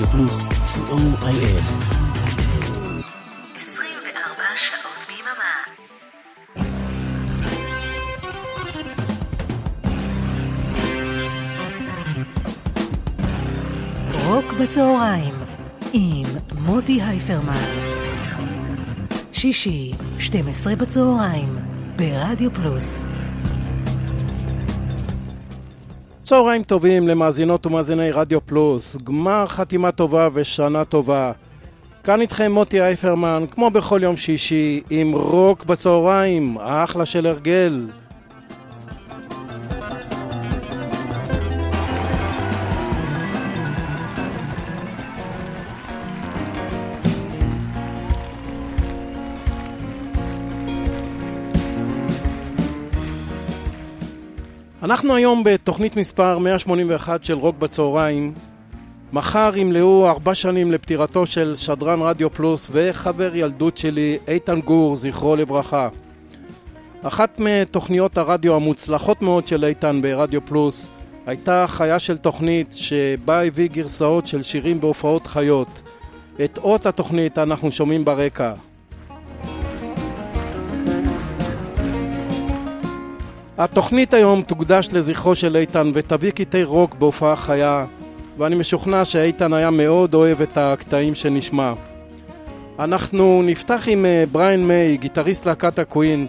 רדיו פלוס, co.il. 24 שעות ביממה. רוק בצהריים עם מוטי הייפרמן. שישי, 12 בצהריים, ברדיו פלוס. צהריים טובים למאזינות ומאזיני רדיו פלוס, גמר חתימה טובה ושנה טובה. כאן איתכם מוטי אייפרמן, כמו בכל יום שישי, עם רוק בצהריים, אחלה של הרגל. אנחנו היום בתוכנית מספר 181 של רוק בצהריים. מחר ימלאו ארבע שנים לפטירתו של שדרן רדיו פלוס וחבר ילדות שלי, איתן גור, זכרו לברכה. אחת מתוכניות הרדיו המוצלחות מאוד של איתן ברדיו פלוס הייתה חיה של תוכנית שבה הביא גרסאות של שירים בהופעות חיות. את אות התוכנית אנחנו שומעים ברקע. התוכנית היום תוקדש לזכרו של איתן ותביא קטעי רוק בהופעה חיה ואני משוכנע שאיתן היה מאוד אוהב את הקטעים שנשמע. אנחנו נפתח עם אה, בריין מיי, גיטריסט להקת הקווין,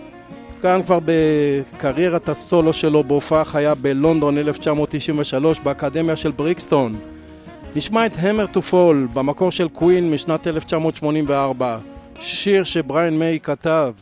כאן כבר בקריירת הסולו שלו בהופעה חיה בלונדון 1993 באקדמיה של בריקסטון. נשמע את Hammer to Fall במקור של קווין משנת 1984, שיר שבריין מיי כתב.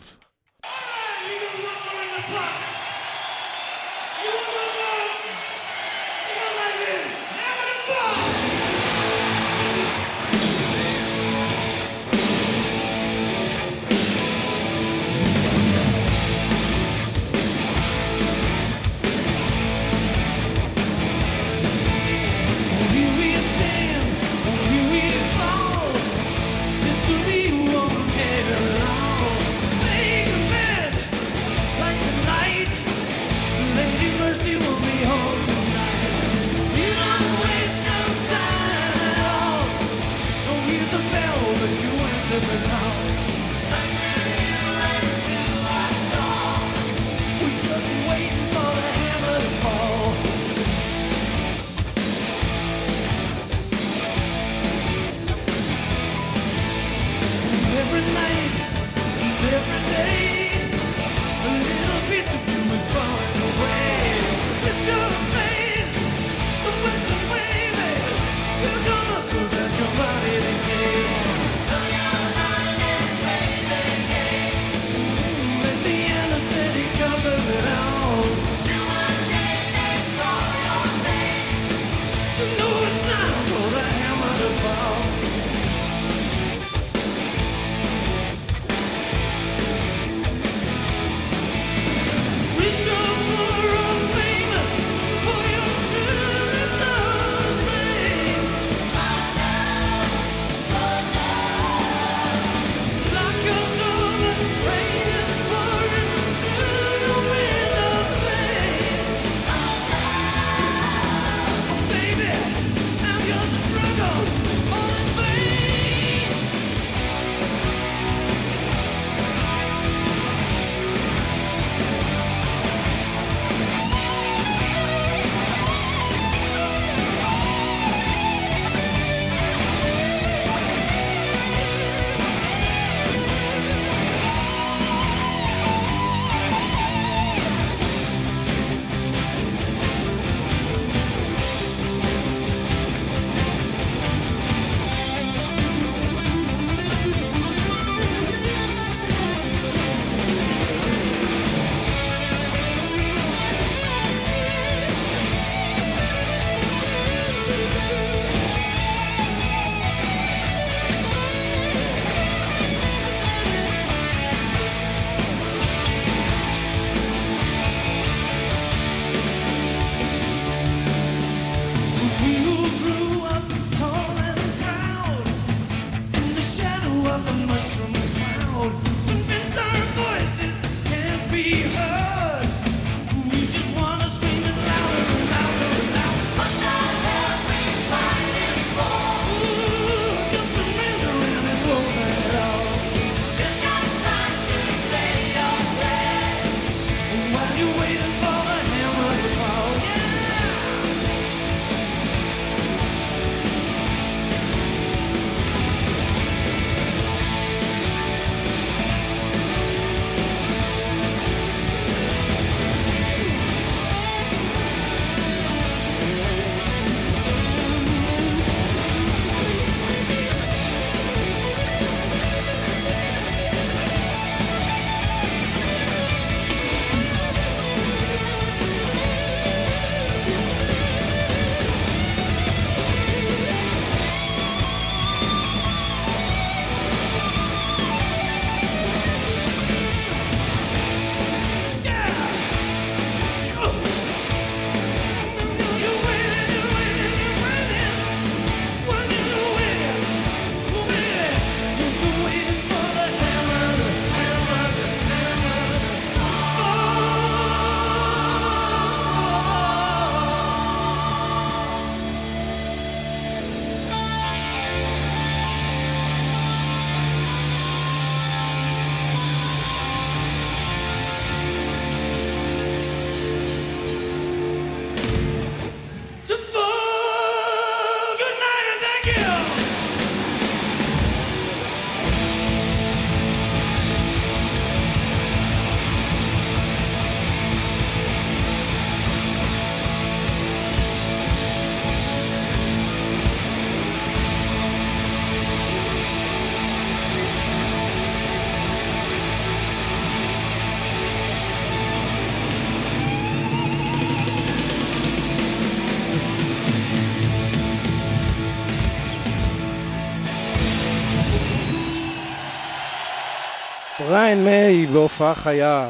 ריין מיי בהופעה חיה.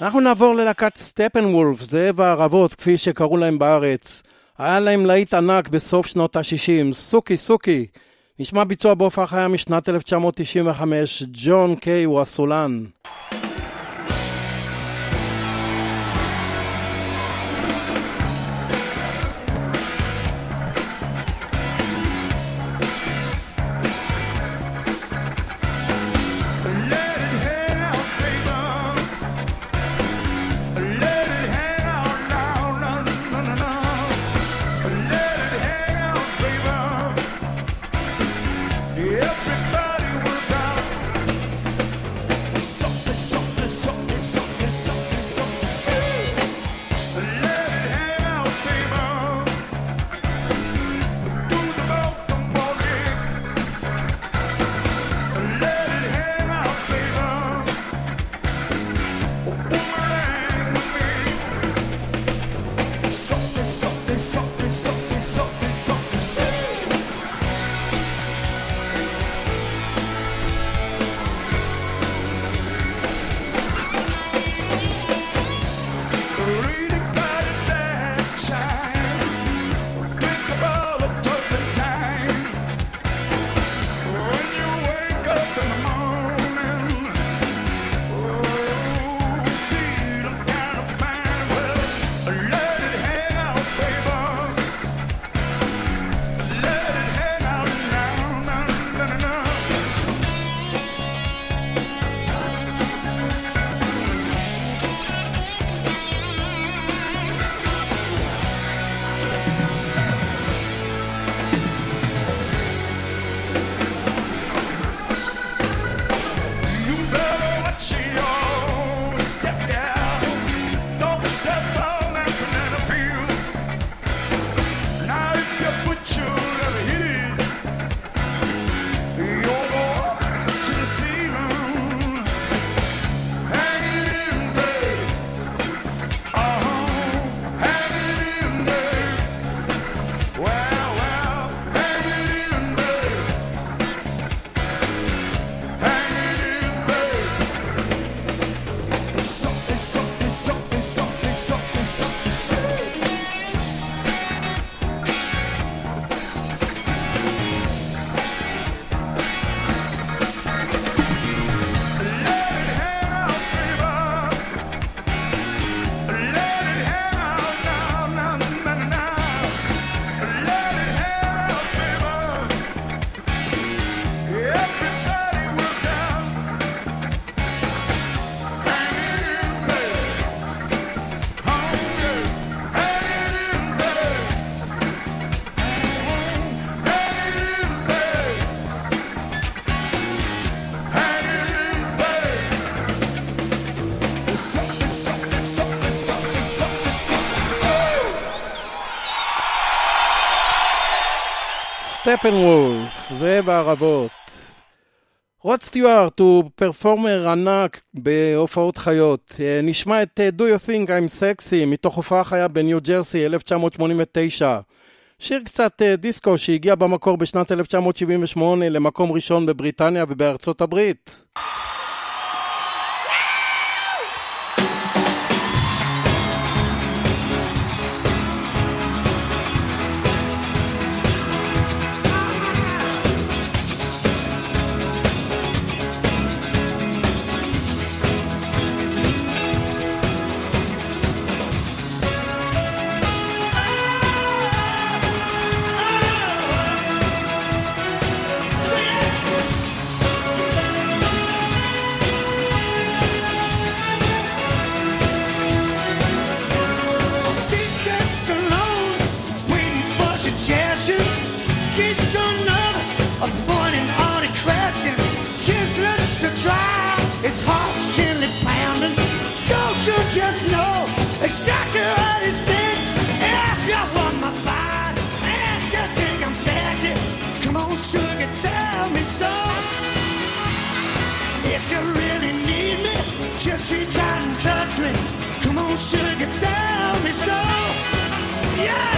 אנחנו נעבור ללהקת סטפן וולף, זאב הערבות, כפי שקראו להם בארץ. היה להם להיט ענק בסוף שנות ה-60, סוכי סוכי. נשמע ביצוע בהופעה חיה משנת 1995, ג'ון קיי הוא הסולן. סטפנוולף, זה בערבות. רוד סטיוארט הוא פרפורמר ענק בהופעות חיות. אה, נשמע את אה, Do You Think I'm Sexy מתוך הופעה חיה בניו ג'רסי 1989. שיר קצת אה, דיסקו שהגיע במקור בשנת 1978 למקום ראשון בבריטניה ובארצות הברית. sugar, tell me so. Yeah.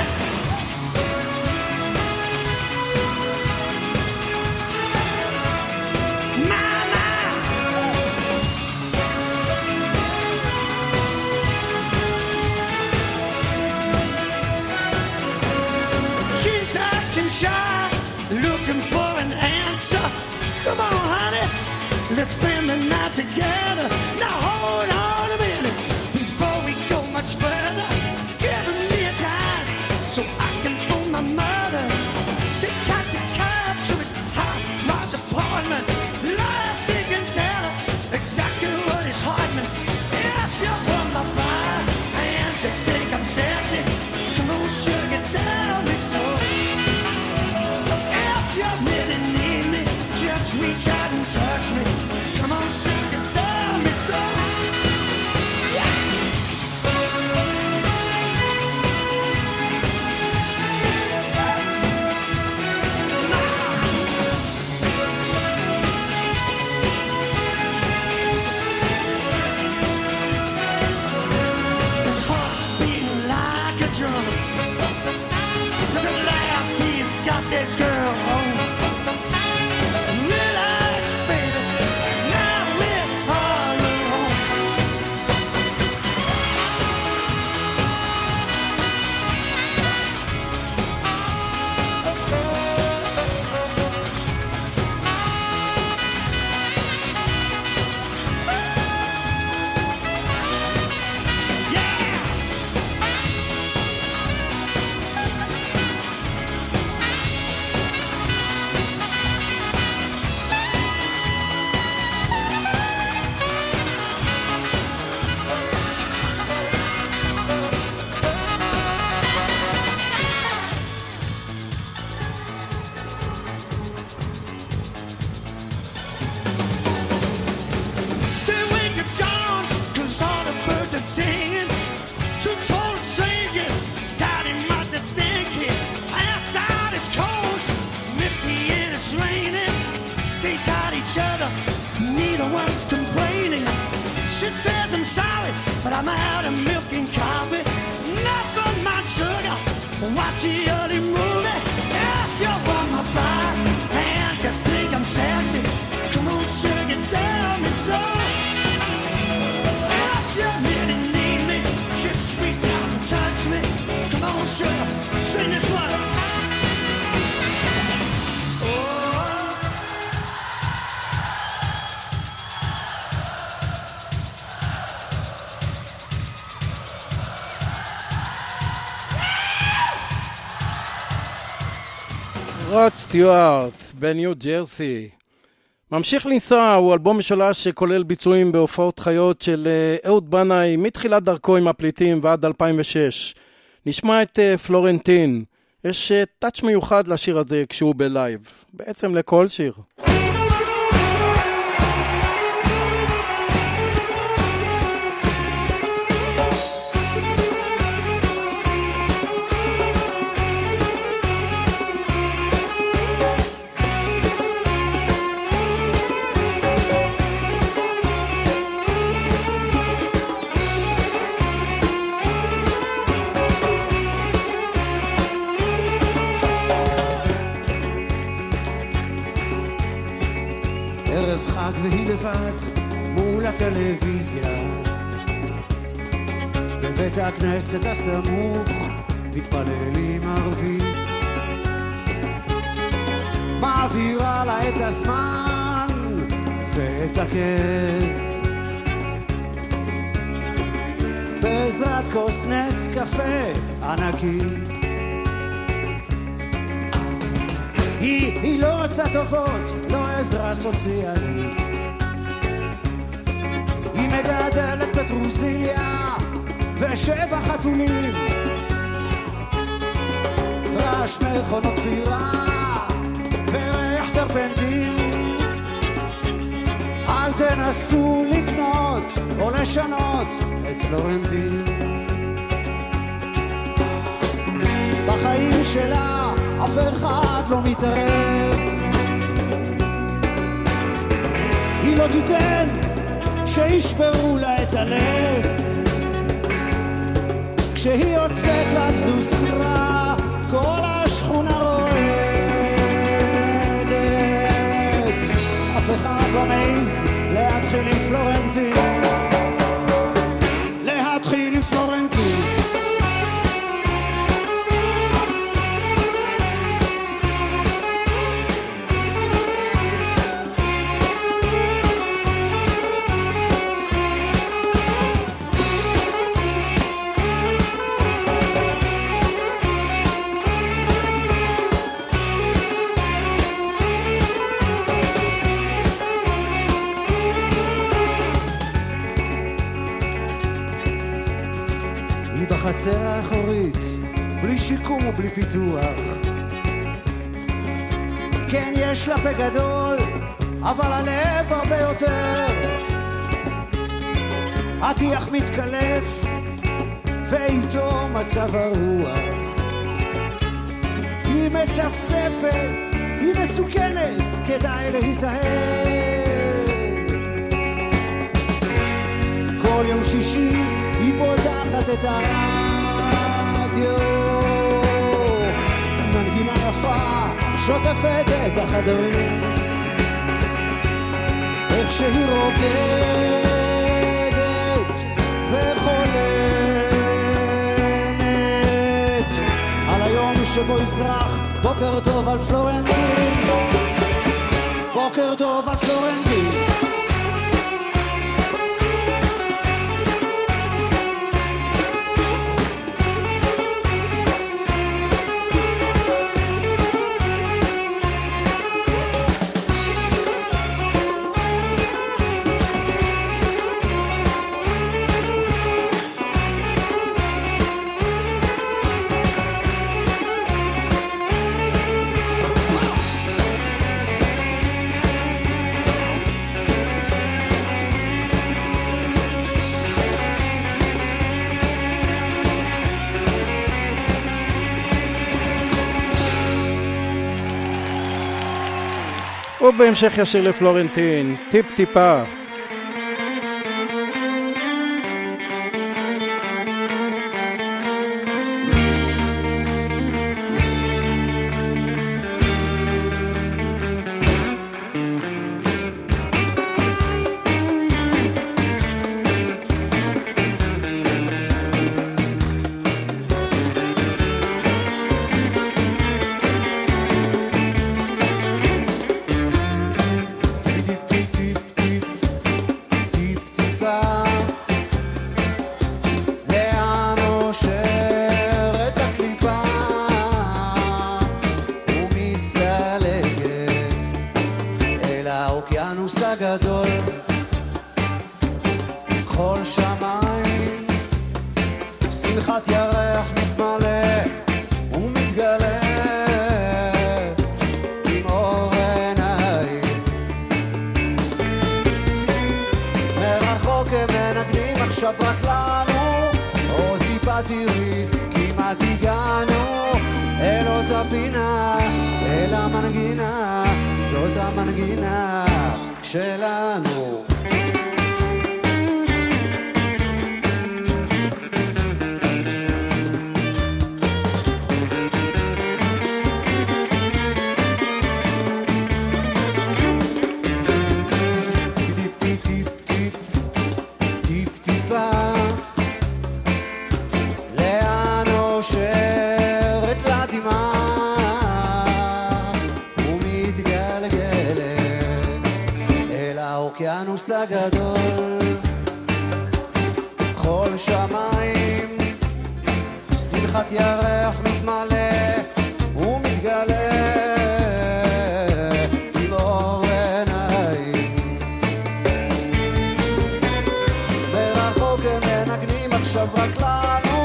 סטיוארט, בניו ג'רסי. ממשיך לנסוע הוא אלבום משולש שכולל ביצועים בהופעות חיות של אה, אהוד בנאי מתחילת דרכו עם הפליטים ועד 2006. נשמע את אה, פלורנטין. יש אה, touch מיוחד לשיר הזה כשהוא בלייב. בעצם לכל שיר. בבית הכנסת הסמוך מתפללים ערבית מעבירה לה את הזמן ואת הכאב. בעזרת כוס נס קפה ענקי. היא, היא לא רוצה טובות, לא עזרה סוציאלית. היא מגדלת פטרוזיליה ושבע חתולים. רעש מכונות תפירה וריח טרפנטין. אל תנסו לקנות או לשנות את פלורנטין. בחיים שלה אף אחד לא מתערב. היא לא תיתן שישברו לה את הלב. כשהיא יוצאת לגזוסטרה, כל השכונה רועדת. אף אחד לא מעז להתחיל עם פלורנטין. להתחיל עם פלורנטין. יש לה פה גדול, אבל הלב הרבה יותר. הטיח מתקלף, ואיתו מצב הרוח. היא מצפצפת, היא מסוכנת, כדאי להיזהר. כל יום שישי היא פותחת את הרדיו. מנגינה יפה, שוטפת את החדרים. איך שהיא רוקדת וחולמת. על היום שבו יזרח בוקר טוב על פלורנטין. בוקר טוב על פלורנטין ובהמשך ישיר לפלורנטין. טיפ האוקיינוס הגדול. חול שמיים שמחת ירח מתמלא ומתגלה עם אור רק לנו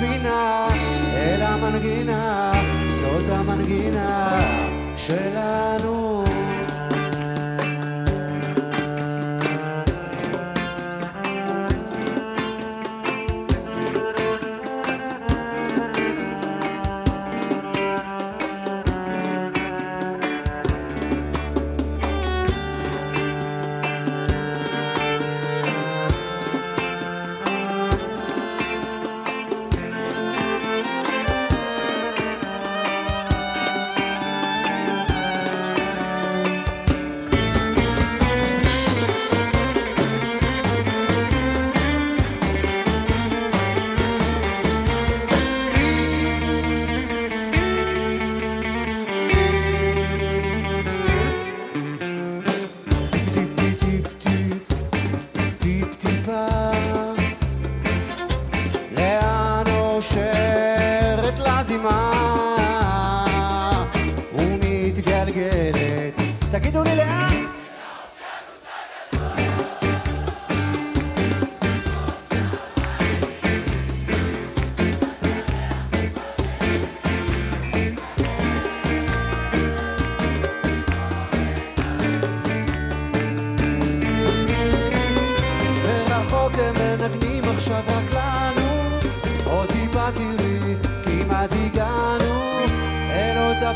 פינה אל המנגינה שלנו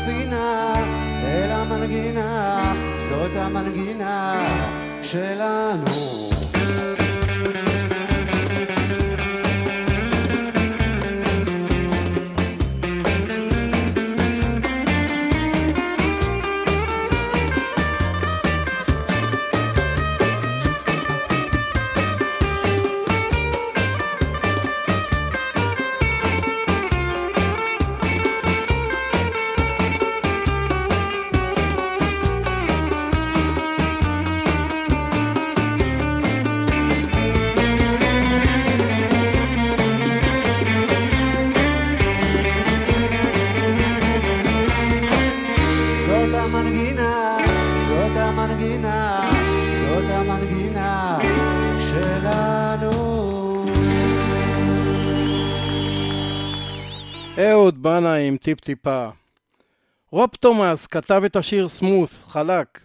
הפינה אל המנגינה, זאת המנגינה שלנו. עם טיפ-טיפה. רוב תומאס כתב את השיר סמוס, חלק.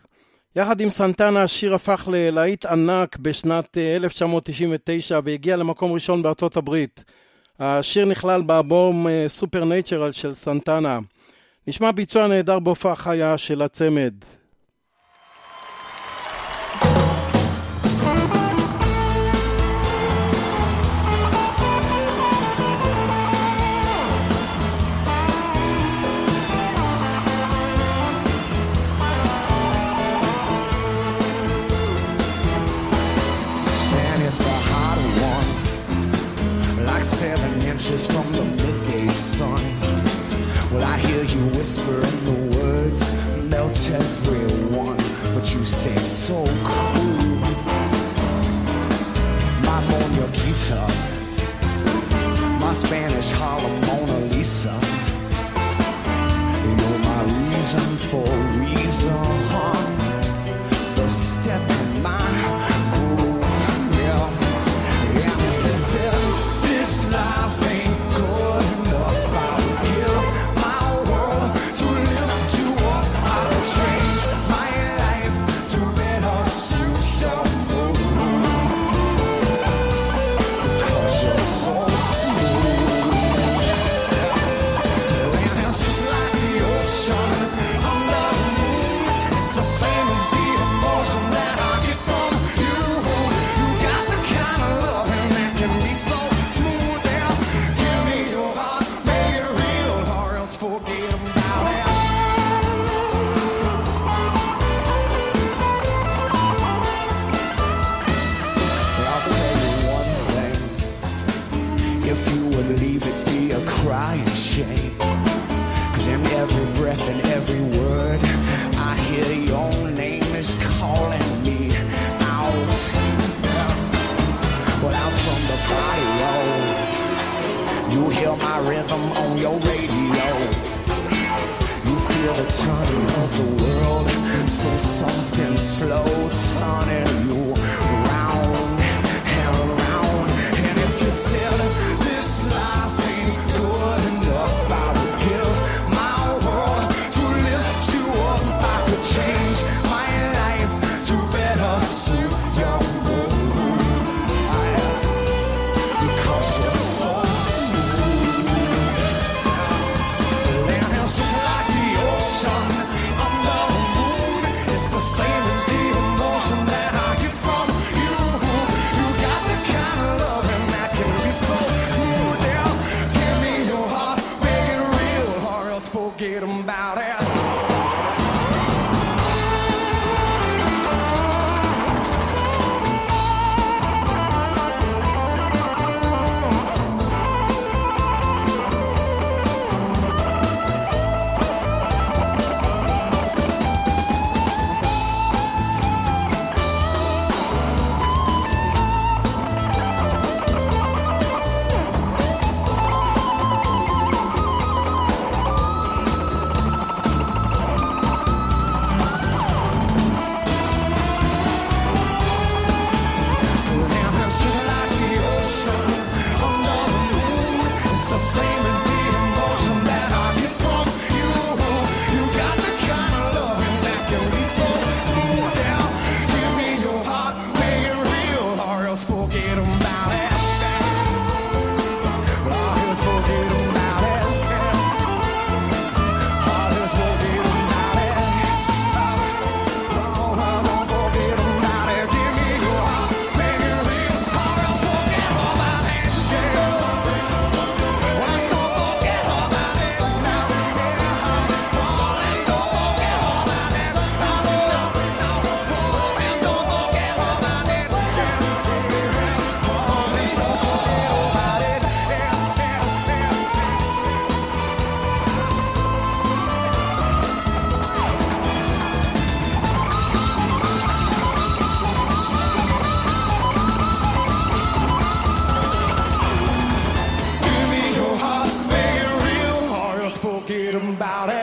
יחד עם סנטנה השיר הפך ללהיט ענק בשנת אה, 1999 והגיע למקום ראשון בארצות הברית. השיר נכלל באבום סופר נייצ'רל של סנטנה. נשמע ביצוע נהדר בהופעה חיה של הצמד. like seven inches from the midday sun. Well, I hear you whispering the words, melt everyone, but you stay so cool. My Mona my Spanish Harlem Mona Lisa. You're my reason for reason, the step in my about it.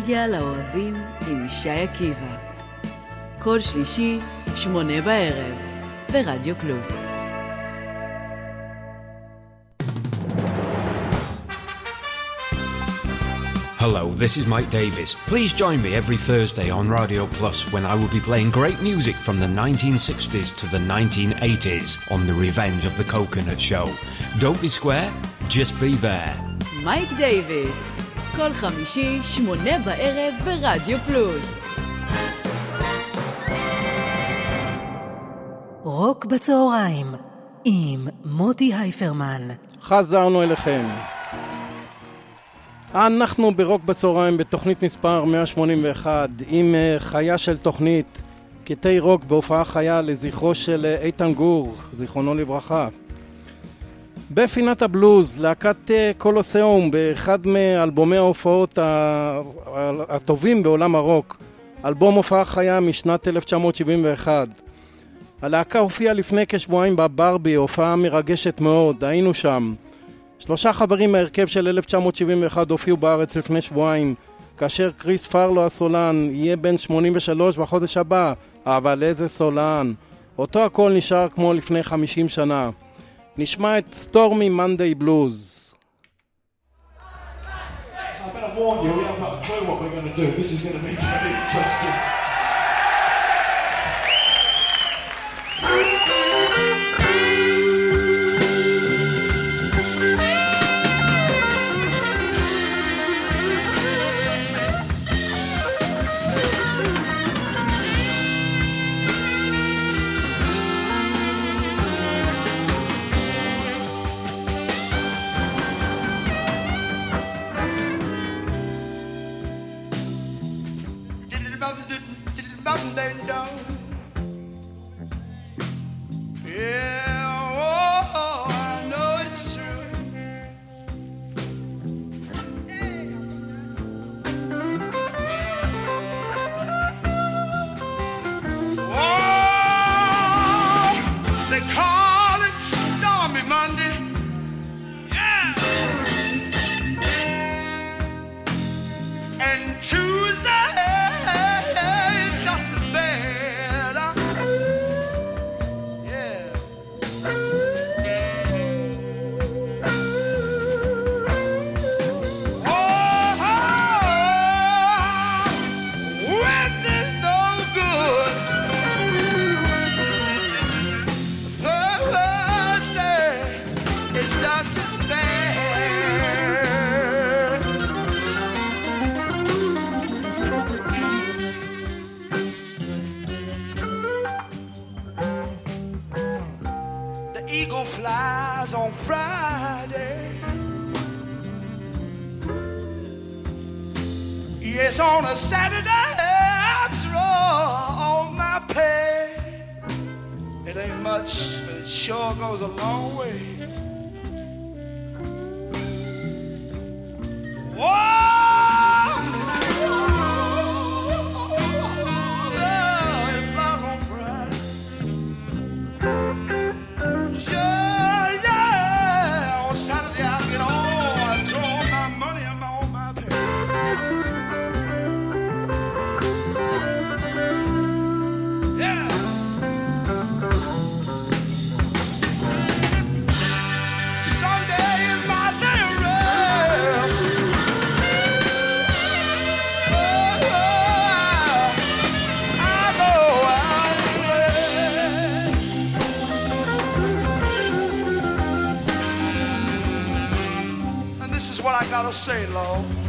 נוסטלגיה לאוהבים עם ישי עקיבא. כל שלישי, שמונה בערב, ברדיו פלוס. Hello, this is Mike Davis. Please join me every Thursday on Radio Plus when I will be playing great music from the 1960s to the 1980s on The Revenge of the Coconut Show. Don't be square, just be there. מייק דייוויס, כל חמישי, שמונה בערב, ברדיו פלוס. רוק בצהריים עם מוטי הייפרמן. חזרנו אליכם. אנחנו ברוק בצהריים בתוכנית מספר 181 עם אה, חיה של תוכנית קטעי רוק בהופעה חיה לזכרו של אה, איתן גור, זיכרונו לברכה. בפינת הבלוז, להקת אה, קולוסיאום באחד מאלבומי ההופעות הטובים בעולם הרוק, אלבום הופעה חיה משנת 1971. הלהקה הופיעה לפני כשבועיים בברבי, הופעה מרגשת מאוד, היינו שם. שלושה חברים מהרכב של 1971 הופיעו בארץ לפני שבועיים, כאשר קריס פרלו הסולן יהיה בן 83 בחודש הבא, אבל איזה סולן. אותו הכל נשאר כמו לפני 50 שנה. נשמע את סטורמי מנדי בלוז. I better warn you, haven't got a clue what we're going to do. This is going to be The eagle flies on Friday. Yes, on a Saturday, I draw all my pay. It ain't much, but it sure goes a long way. Whoa! gotta say, Lord.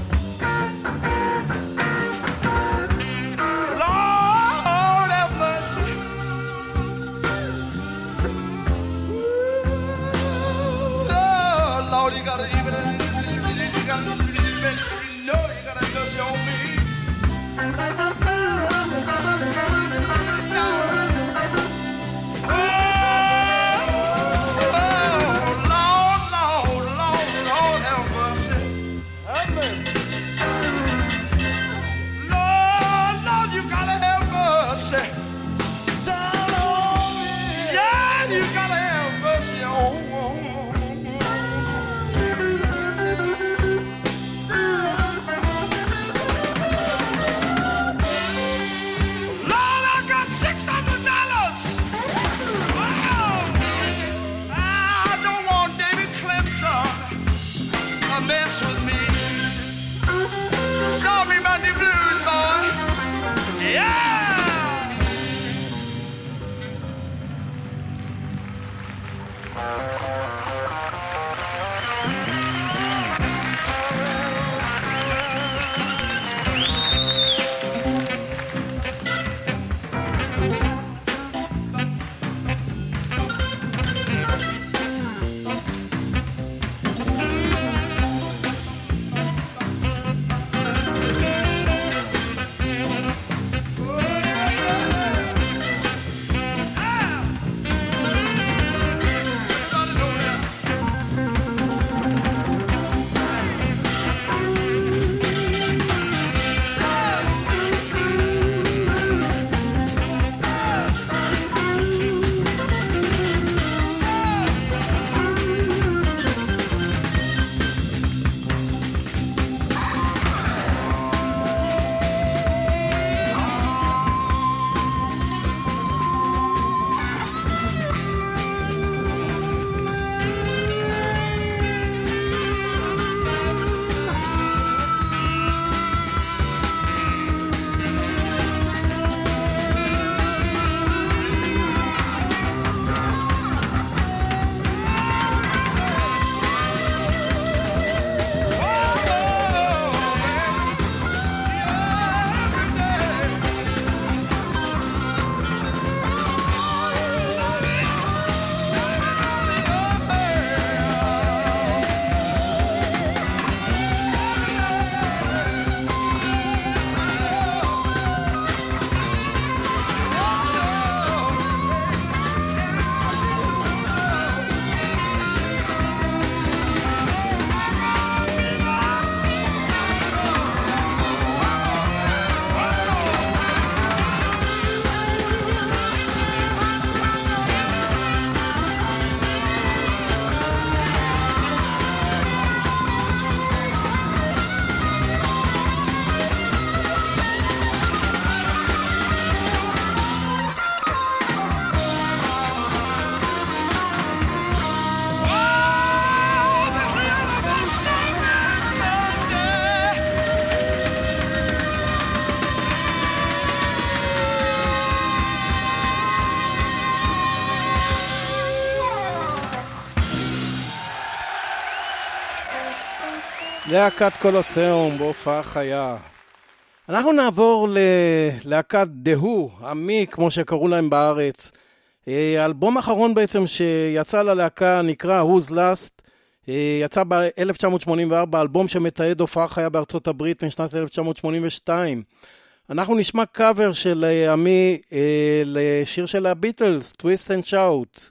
להקת קולוסיאום בהופעה חיה. אנחנו נעבור ללהקת דהו, עמי, כמו שקראו להם בארץ. אה, האלבום האחרון בעצם שיצא ללהקה נקרא Who's Last, אה, יצא ב-1984, אלבום שמתעד הופעה חיה בארצות הברית משנת 1982. אנחנו נשמע קאבר של אה, עמי לשיר של הביטלס, Twist and Shout.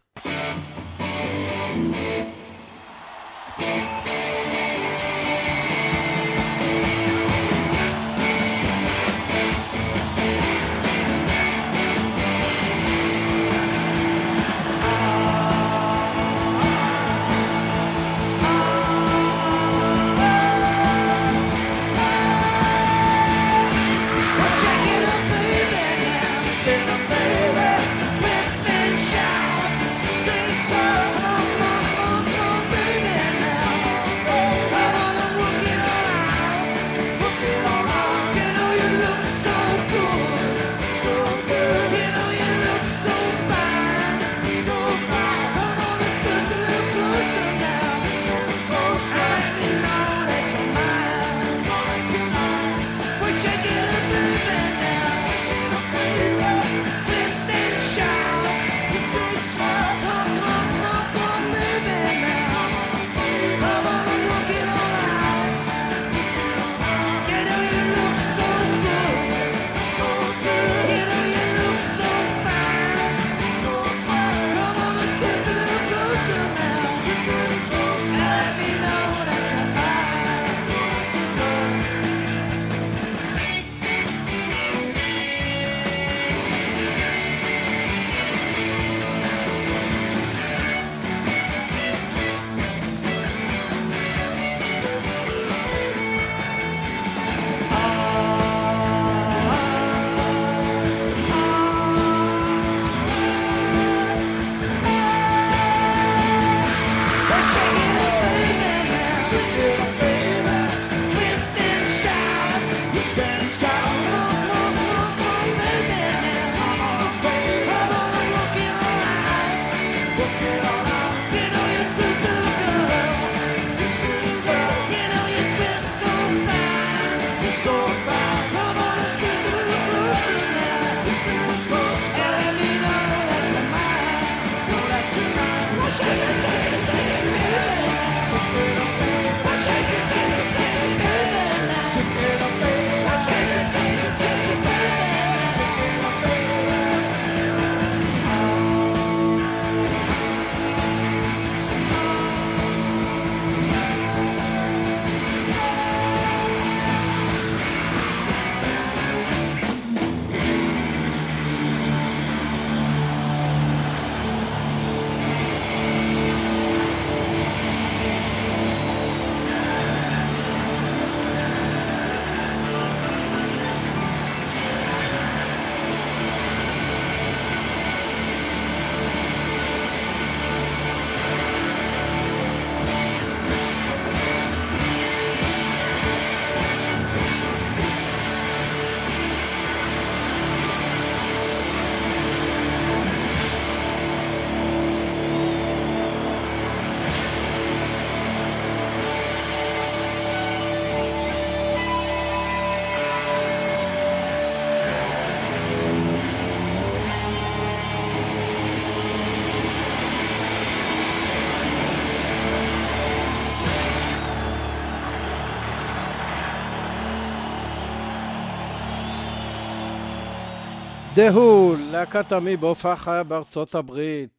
דהו, להקת עמי בהופעה חיה בארצות הברית.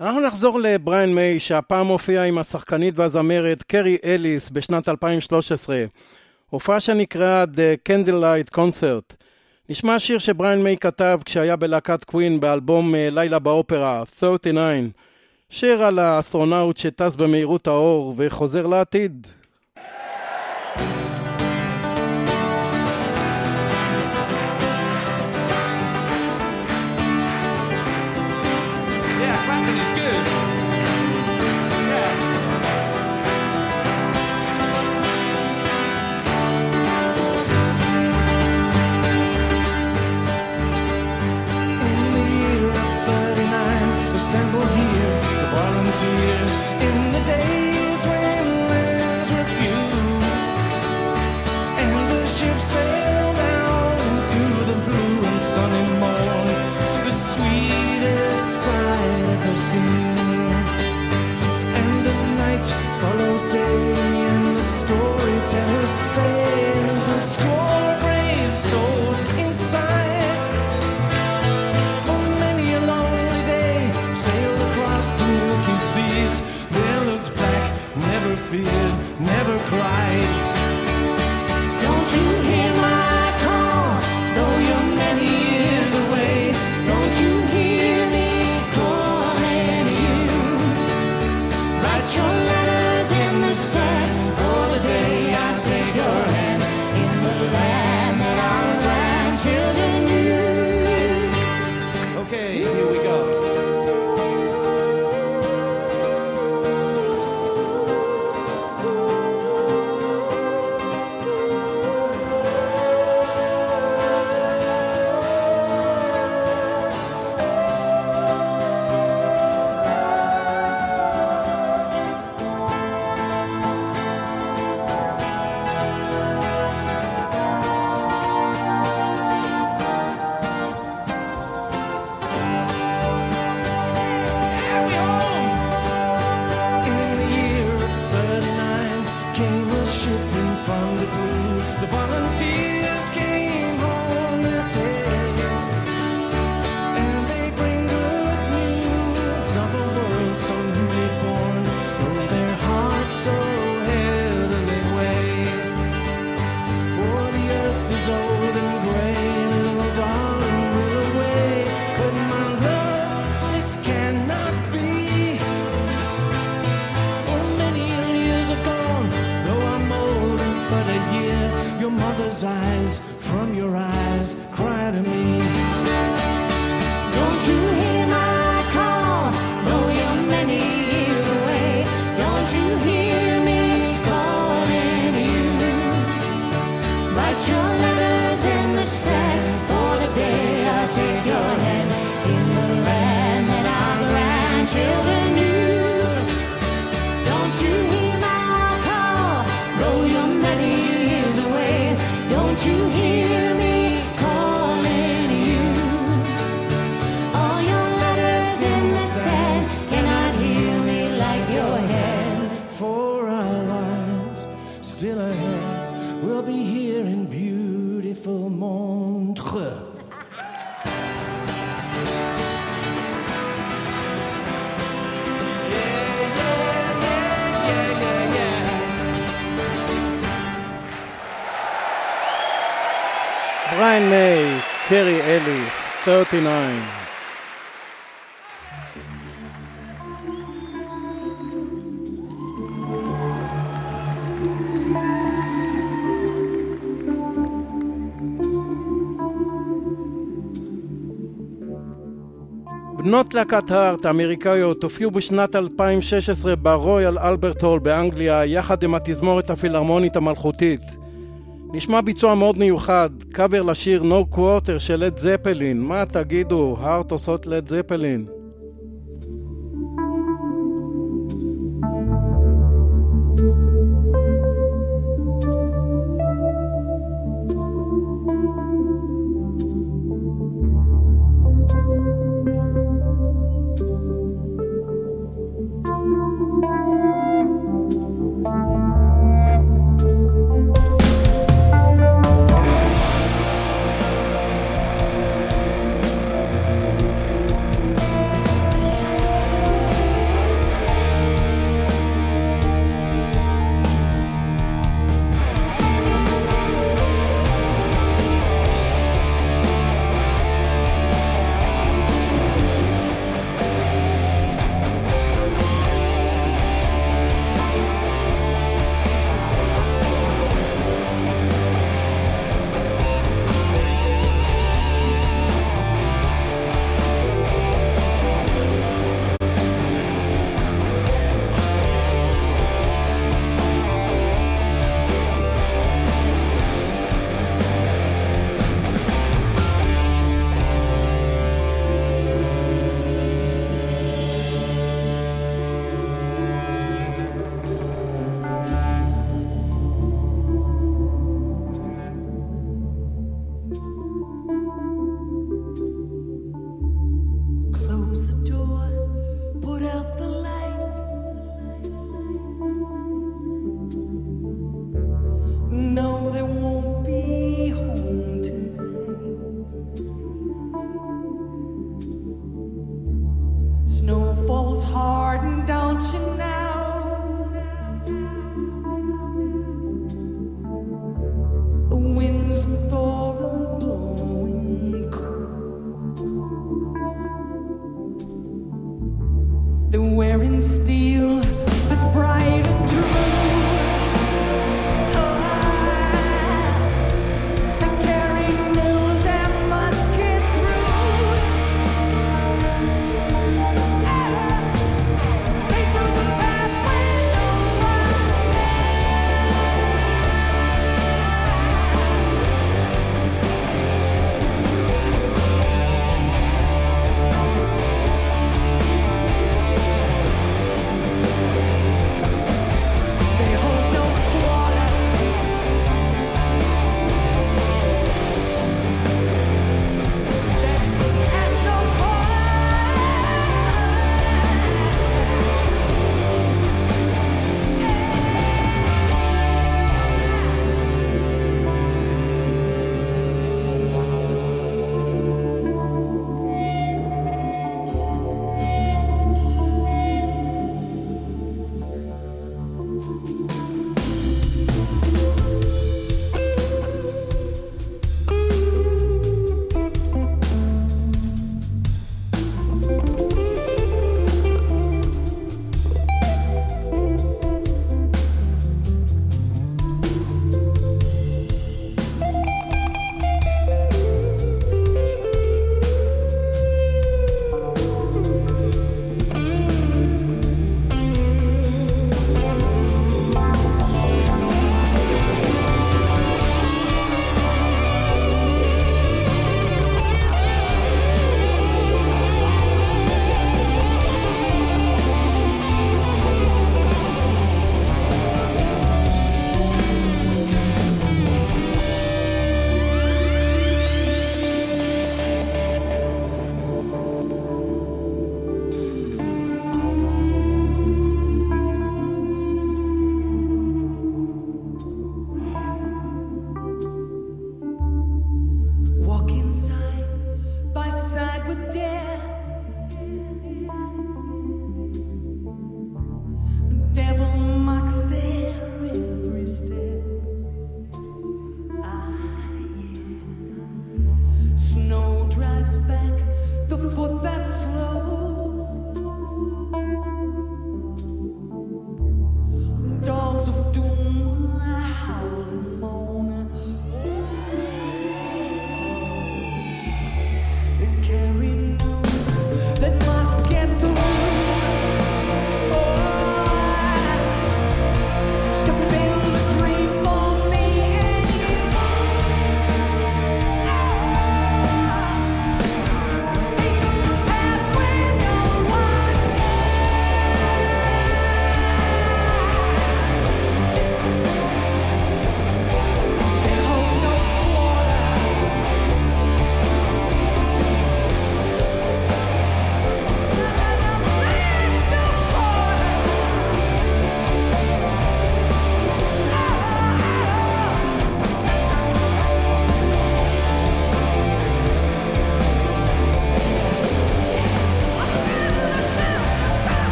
אנחנו נחזור לבריין מיי, שהפעם הופיע עם השחקנית והזמרת קרי אליס בשנת 2013. הופעה שנקראה The Candlelight Concert. נשמע שיר שבריין מיי כתב כשהיה בלהקת קווין באלבום אה, לילה באופרה, 39. שיר על האסטרונאוט שטס במהירות האור וחוזר לעתיד. קרי אליס, 39. בנות להקת הארט האמריקאיות הופיעו בשנת 2016 ברויאל אלברט הול באנגליה יחד עם התזמורת הפילהרמונית המלכותית. נשמע ביצוע מאוד מיוחד, קאבר לשיר No Quarter של לד זפלין. מה תגידו, הארט עושות לד זפלין.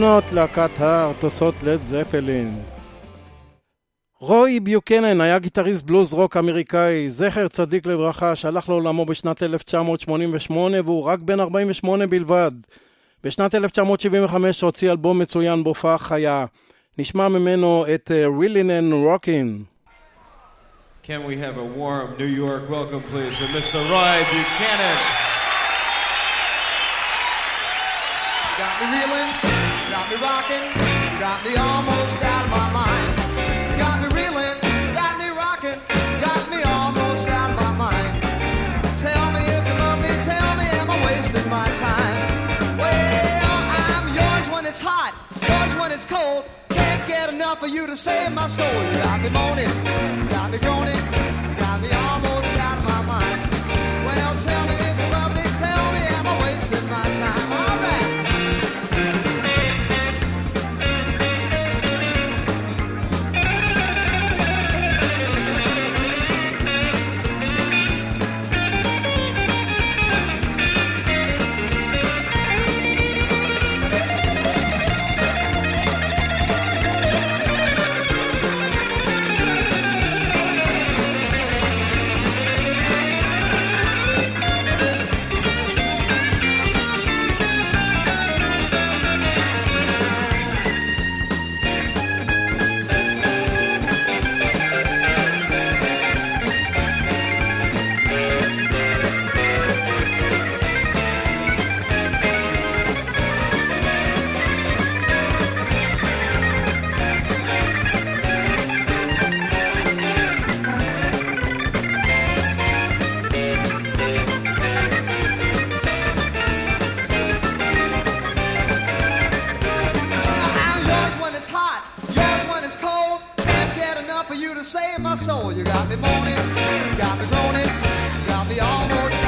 בנות להקת הארט עושות לד זפלין. רוי ביוקנן היה גיטריסט בלוז רוק אמריקאי, זכר צדיק לברכה, שהלך לעולמו בשנת 1988 והוא רק בן 48 בלבד. בשנת 1975 הוציא אלבום מצוין בהופעה חיה. נשמע ממנו את Reelin' and Rockin'. Can we have a warm New York welcome, please, for Mr. Roy Buchanan? Got me reeling, got me rocking, got me almost out of my mind. You got me reeling, got me rocking, got me almost out of my mind. Tell me if you love me, tell me am I wasting my time? Well, I'm yours when it's hot, yours when it's cold. Can't get enough of you to save my soul. You got me moaning, got me groaning, got me almost to save my soul. You got me moaning, got me groaning, got me almost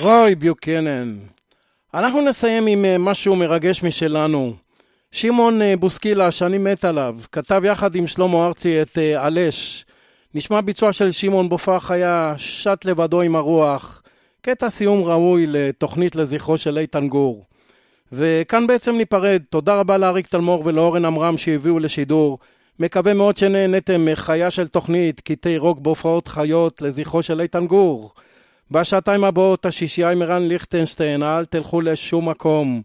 רוי ביוקנן. אנחנו נסיים עם אה, משהו מרגש משלנו. שמעון אה, בוסקילה, שאני מת עליו, כתב יחד עם שלמה ארצי את אה, עלש. נשמע ביצוע של שמעון בהופעה חיה, שט לבדו עם הרוח. קטע סיום ראוי לתוכנית לזכרו של איתן גור. וכאן בעצם ניפרד. תודה רבה לאריק תלמור ולאורן עמרם שהביאו לשידור. מקווה מאוד שנהנתם מחיה של תוכנית, קטעי רוק בהופעות חיות לזכרו של איתן גור. בשעתיים הבאות השישייה עם ערן ליכטנשטיין, אל תלכו לשום מקום.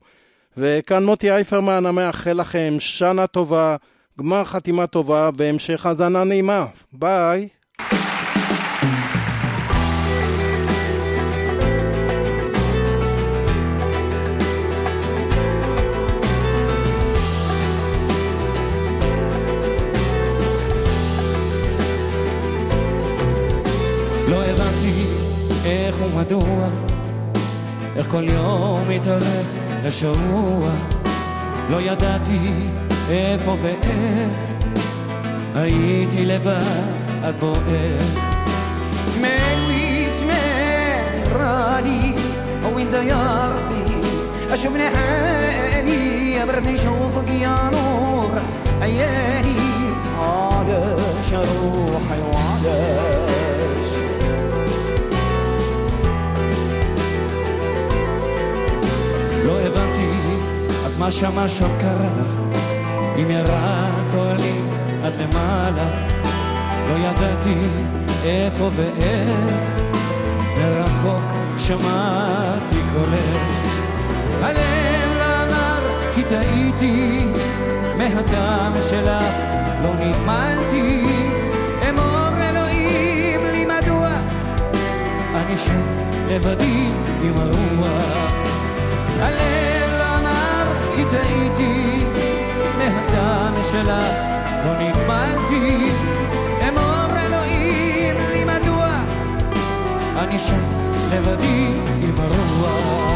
וכאן מוטי אייפרמן המאחל לכם שנה טובה, גמר חתימה טובה והמשך האזנה נעימה. ביי. איך ומדוע, איך כל יום מתארך לשבוע. לא ידעתי איפה ואיך, הייתי לבד בועך. ماليش مال راني وين ديارني اشوفني حالي يا بردني شوفك يا نور عيالي מה שמה שם קרה לך? אם ירדת או עלית עד למעלה, לא ידעתי איפה ואיך, מרחוק שמעתי קולך. הלב אמר כי טעיתי, מהדם שלך לא נגמלתי. אמור אלוהים לי מדוע אני שט לבדי עם הרוח. הלב טעיתי, מהדם שלך לא נגמלתי. אמור אלוהים לי מדוע אני שט לבדי עם הרוח.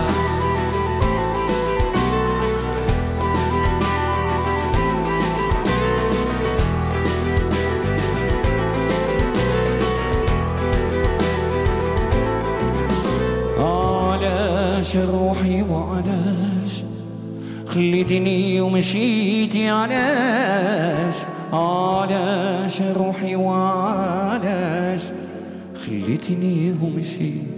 شروحي وعلى خليتني يمشيتي علاش علاش روحي وعلاش خليتني ومشيت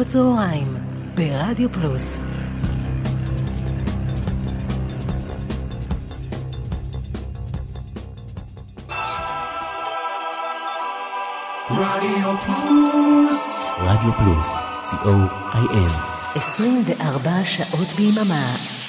בצהריים, ברדיו פלוס. רדיו פלוס, רדיו פלוס, co.il 24 שעות ביממה.